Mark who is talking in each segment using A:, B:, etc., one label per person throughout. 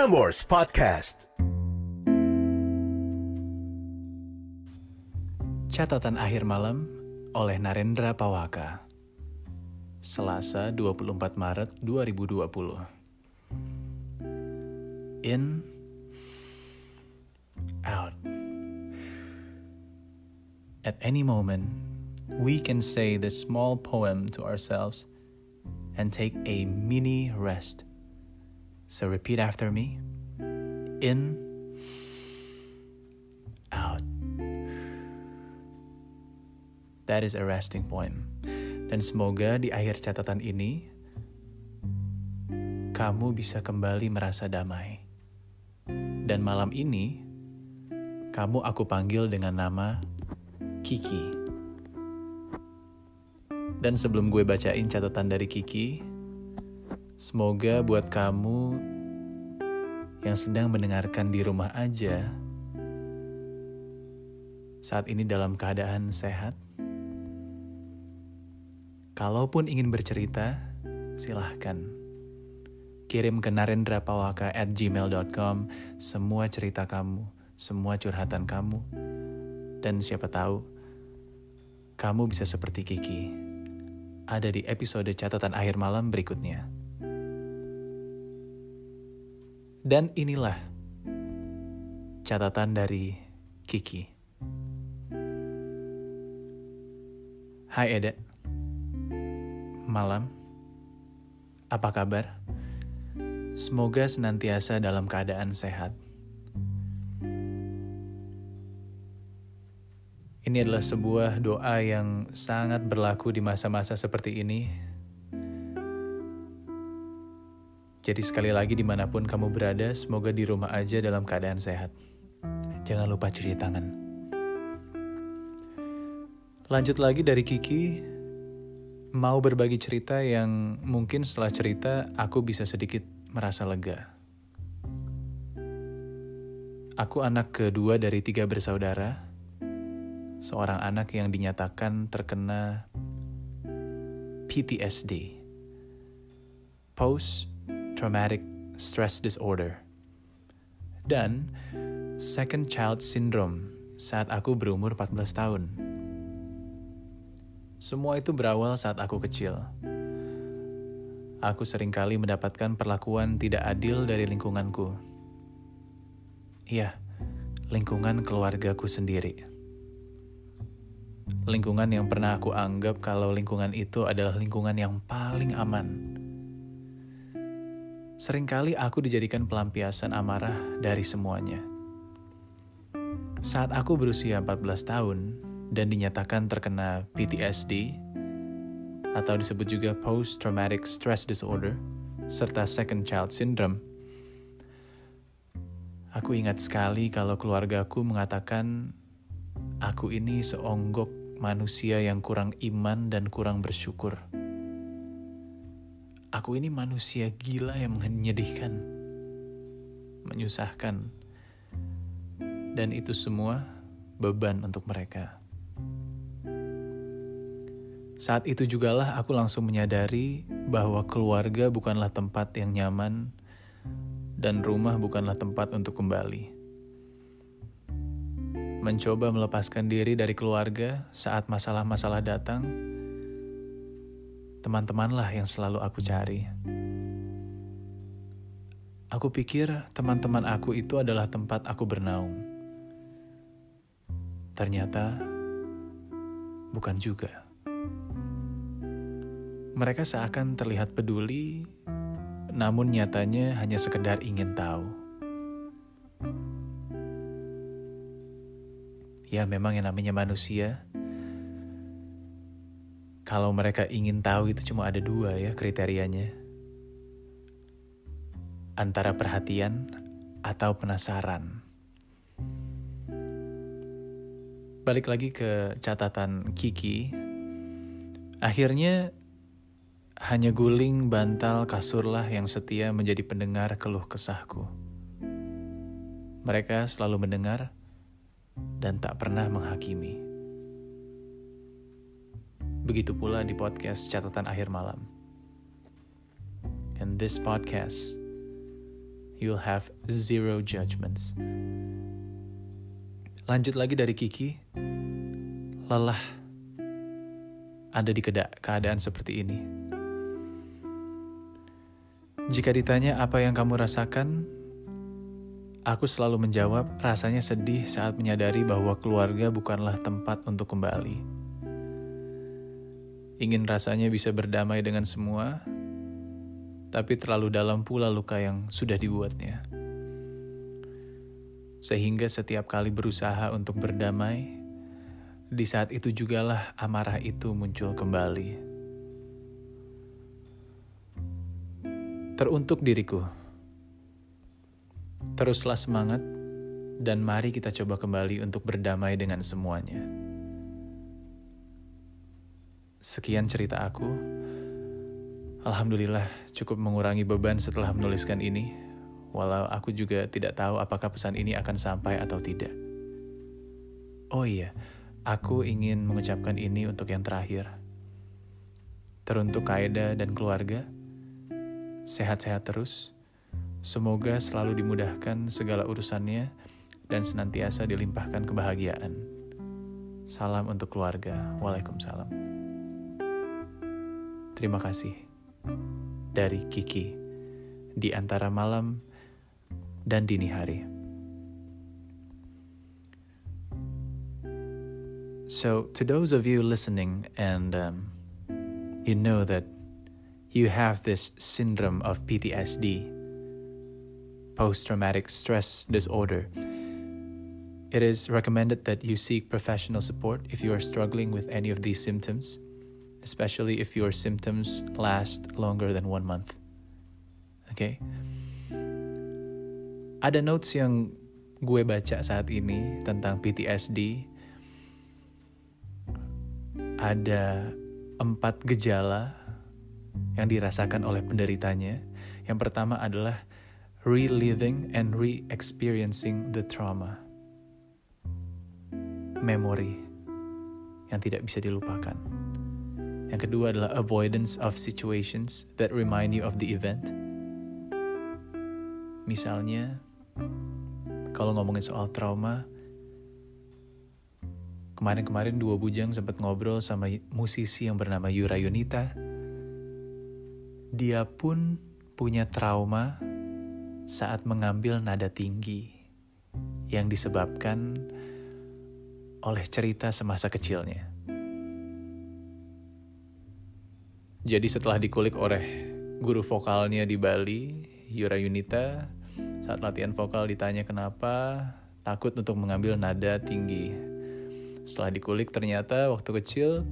A: Prambors Podcast.
B: Catatan akhir malam oleh Narendra Pawaka. Selasa 24 Maret 2020. In out. At any moment, we can say this small poem to ourselves and take a mini rest. So repeat after me. In, out. That is a resting poem. Dan semoga di akhir catatan ini, kamu bisa kembali merasa damai. Dan malam ini, kamu aku panggil dengan nama Kiki. Dan sebelum gue bacain catatan dari Kiki, semoga buat kamu yang sedang mendengarkan di rumah aja, saat ini dalam keadaan sehat. Kalaupun ingin bercerita, silahkan. Kirim ke narendrapawaka at gmail.com semua cerita kamu, semua curhatan kamu, dan siapa tahu, kamu bisa seperti Kiki ada di episode catatan akhir malam berikutnya. Dan inilah catatan dari Kiki. Hai Eda. Malam. Apa kabar? Semoga senantiasa dalam keadaan sehat. Ini adalah sebuah doa yang sangat berlaku di masa-masa seperti ini. Jadi sekali lagi di mana pun kamu berada, semoga di rumah aja dalam keadaan sehat. Jangan lupa cuci tangan. Lanjut lagi dari Kiki, mau berbagi cerita yang mungkin setelah cerita aku bisa sedikit merasa lega. Aku anak kedua dari tiga bersaudara, seorang anak yang dinyatakan terkena PTSD, Post Traumatic Stress Disorder, dan Second Child Syndrome saat aku berumur 14 tahun. Semua itu berawal saat aku kecil. Aku sering kali mendapatkan perlakuan tidak adil dari lingkunganku. Iya, lingkungan keluargaku sendiri lingkungan yang pernah aku anggap kalau lingkungan itu adalah lingkungan yang paling aman. Seringkali aku dijadikan pelampiasan amarah dari semuanya. Saat aku berusia 14 tahun dan dinyatakan terkena PTSD atau disebut juga Post Traumatic Stress Disorder serta Second Child Syndrome, aku ingat sekali kalau keluargaku mengatakan aku ini seonggok manusia yang kurang iman dan kurang bersyukur. Aku ini manusia gila yang menyedihkan, menyusahkan, dan itu semua beban untuk mereka. Saat itu jugalah aku langsung menyadari bahwa keluarga bukanlah tempat yang nyaman dan rumah bukanlah tempat untuk kembali mencoba melepaskan diri dari keluarga saat masalah-masalah datang, teman-temanlah yang selalu aku cari. Aku pikir teman-teman aku itu adalah tempat aku bernaung. Ternyata bukan juga. Mereka seakan terlihat peduli, namun nyatanya hanya sekedar ingin tahu. ya memang yang namanya manusia kalau mereka ingin tahu itu cuma ada dua ya kriterianya. Antara perhatian atau penasaran. Balik lagi ke catatan Kiki. Akhirnya hanya guling bantal kasurlah yang setia menjadi pendengar keluh kesahku. Mereka selalu mendengar dan tak pernah menghakimi. Begitu pula di podcast catatan akhir malam. And this podcast, you'll have zero judgments. Lanjut lagi dari Kiki, lelah ada di keadaan seperti ini. Jika ditanya apa yang kamu rasakan, aku selalu menjawab rasanya sedih saat menyadari bahwa keluarga bukanlah tempat untuk kembali. Ingin rasanya bisa berdamai dengan semua, tapi terlalu dalam pula luka yang sudah dibuatnya. Sehingga setiap kali berusaha untuk berdamai, di saat itu jugalah amarah itu muncul kembali. Teruntuk diriku, teruslah semangat dan mari kita coba kembali untuk berdamai dengan semuanya. Sekian cerita aku. Alhamdulillah cukup mengurangi beban setelah menuliskan ini, walau aku juga tidak tahu apakah pesan ini akan sampai atau tidak. Oh iya, Aku ingin mengucapkan ini untuk yang terakhir. Teruntuk Kaeda dan keluarga, sehat-sehat terus. Semoga selalu dimudahkan segala urusannya dan senantiasa dilimpahkan kebahagiaan. Salam untuk keluarga. Waalaikumsalam. Terima kasih. Dari Kiki. Di antara malam dan dini hari. So, to those of you listening, and um, you know that you have this syndrome of PTSD, post traumatic stress disorder, it is recommended that you seek professional support if you are struggling with any of these symptoms, especially if your symptoms last longer than one month. Okay? Ada notes yang gue baca saat ini tentang PTSD ada empat gejala yang dirasakan oleh penderitanya. Yang pertama adalah reliving and re-experiencing the trauma. Memori yang tidak bisa dilupakan. Yang kedua adalah avoidance of situations that remind you of the event. Misalnya, kalau ngomongin soal trauma, Kemarin-kemarin dua bujang sempat ngobrol sama musisi yang bernama Yura Yunita. Dia pun punya trauma saat mengambil nada tinggi yang disebabkan oleh cerita semasa kecilnya. Jadi setelah dikulik oleh guru vokalnya di Bali, Yura Yunita, saat latihan vokal ditanya kenapa takut untuk mengambil nada tinggi. Setelah dikulik ternyata waktu kecil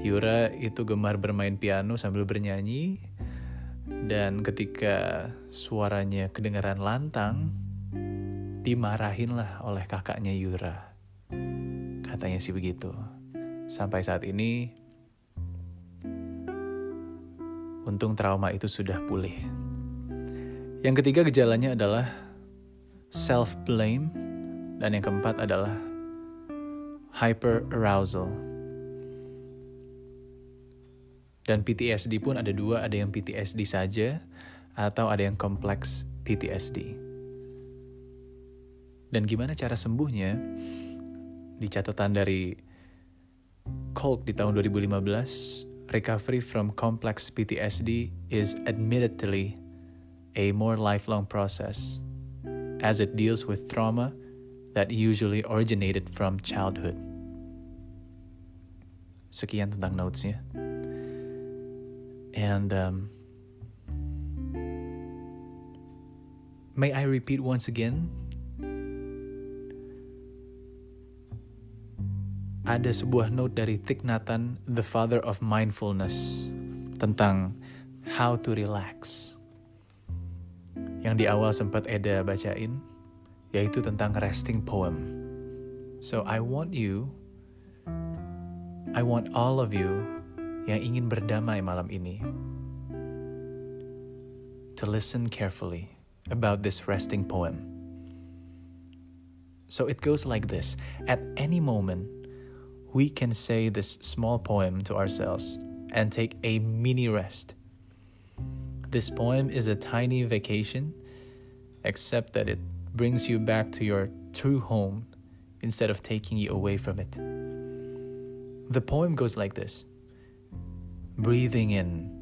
B: Yura itu gemar bermain piano sambil bernyanyi dan ketika suaranya kedengaran lantang dimarahin lah oleh kakaknya Yura. Katanya sih begitu. Sampai saat ini untung trauma itu sudah pulih. Yang ketiga gejalanya adalah self blame dan yang keempat adalah hyperarousal. Dan PTSD pun ada dua, ada yang PTSD saja atau ada yang kompleks PTSD. Dan gimana cara sembuhnya? Di catatan dari Kolk di tahun 2015, recovery from complex PTSD is admittedly a more lifelong process as it deals with trauma that usually originated from childhood. Sekian tentang notesnya. And um, may I repeat once again? Ada sebuah note dari Thich Nhat Hanh, the father of mindfulness, tentang how to relax. Yang di awal sempat Eda bacain, yaitu tentang resting poem. So I want you, I want all of you yang ingin berdamai malam ini to listen carefully about this resting poem. So it goes like this At any moment, we can say this small poem to ourselves and take a mini rest. This poem is a tiny vacation except that it brings you back to your true home instead of taking you away from it. The poem goes like this Breathing in.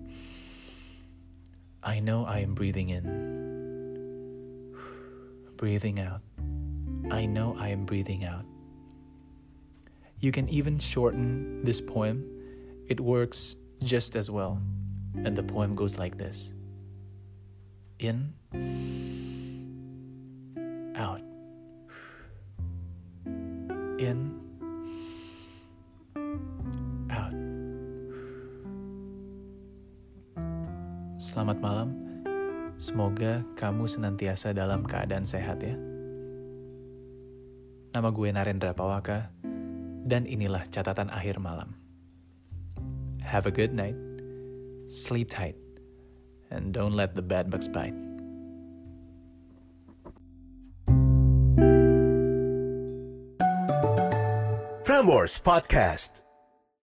B: I know I am breathing in. Breathing out. I know I am breathing out. You can even shorten this poem, it works just as well. And the poem goes like this In, out. In, out. Selamat malam. Semoga kamu senantiasa dalam keadaan sehat ya. Nama gue Narendra Pawaka, dan inilah catatan akhir malam. Have a good night, sleep tight, and don't let the bad bugs bite.
A: Frameworks Podcast.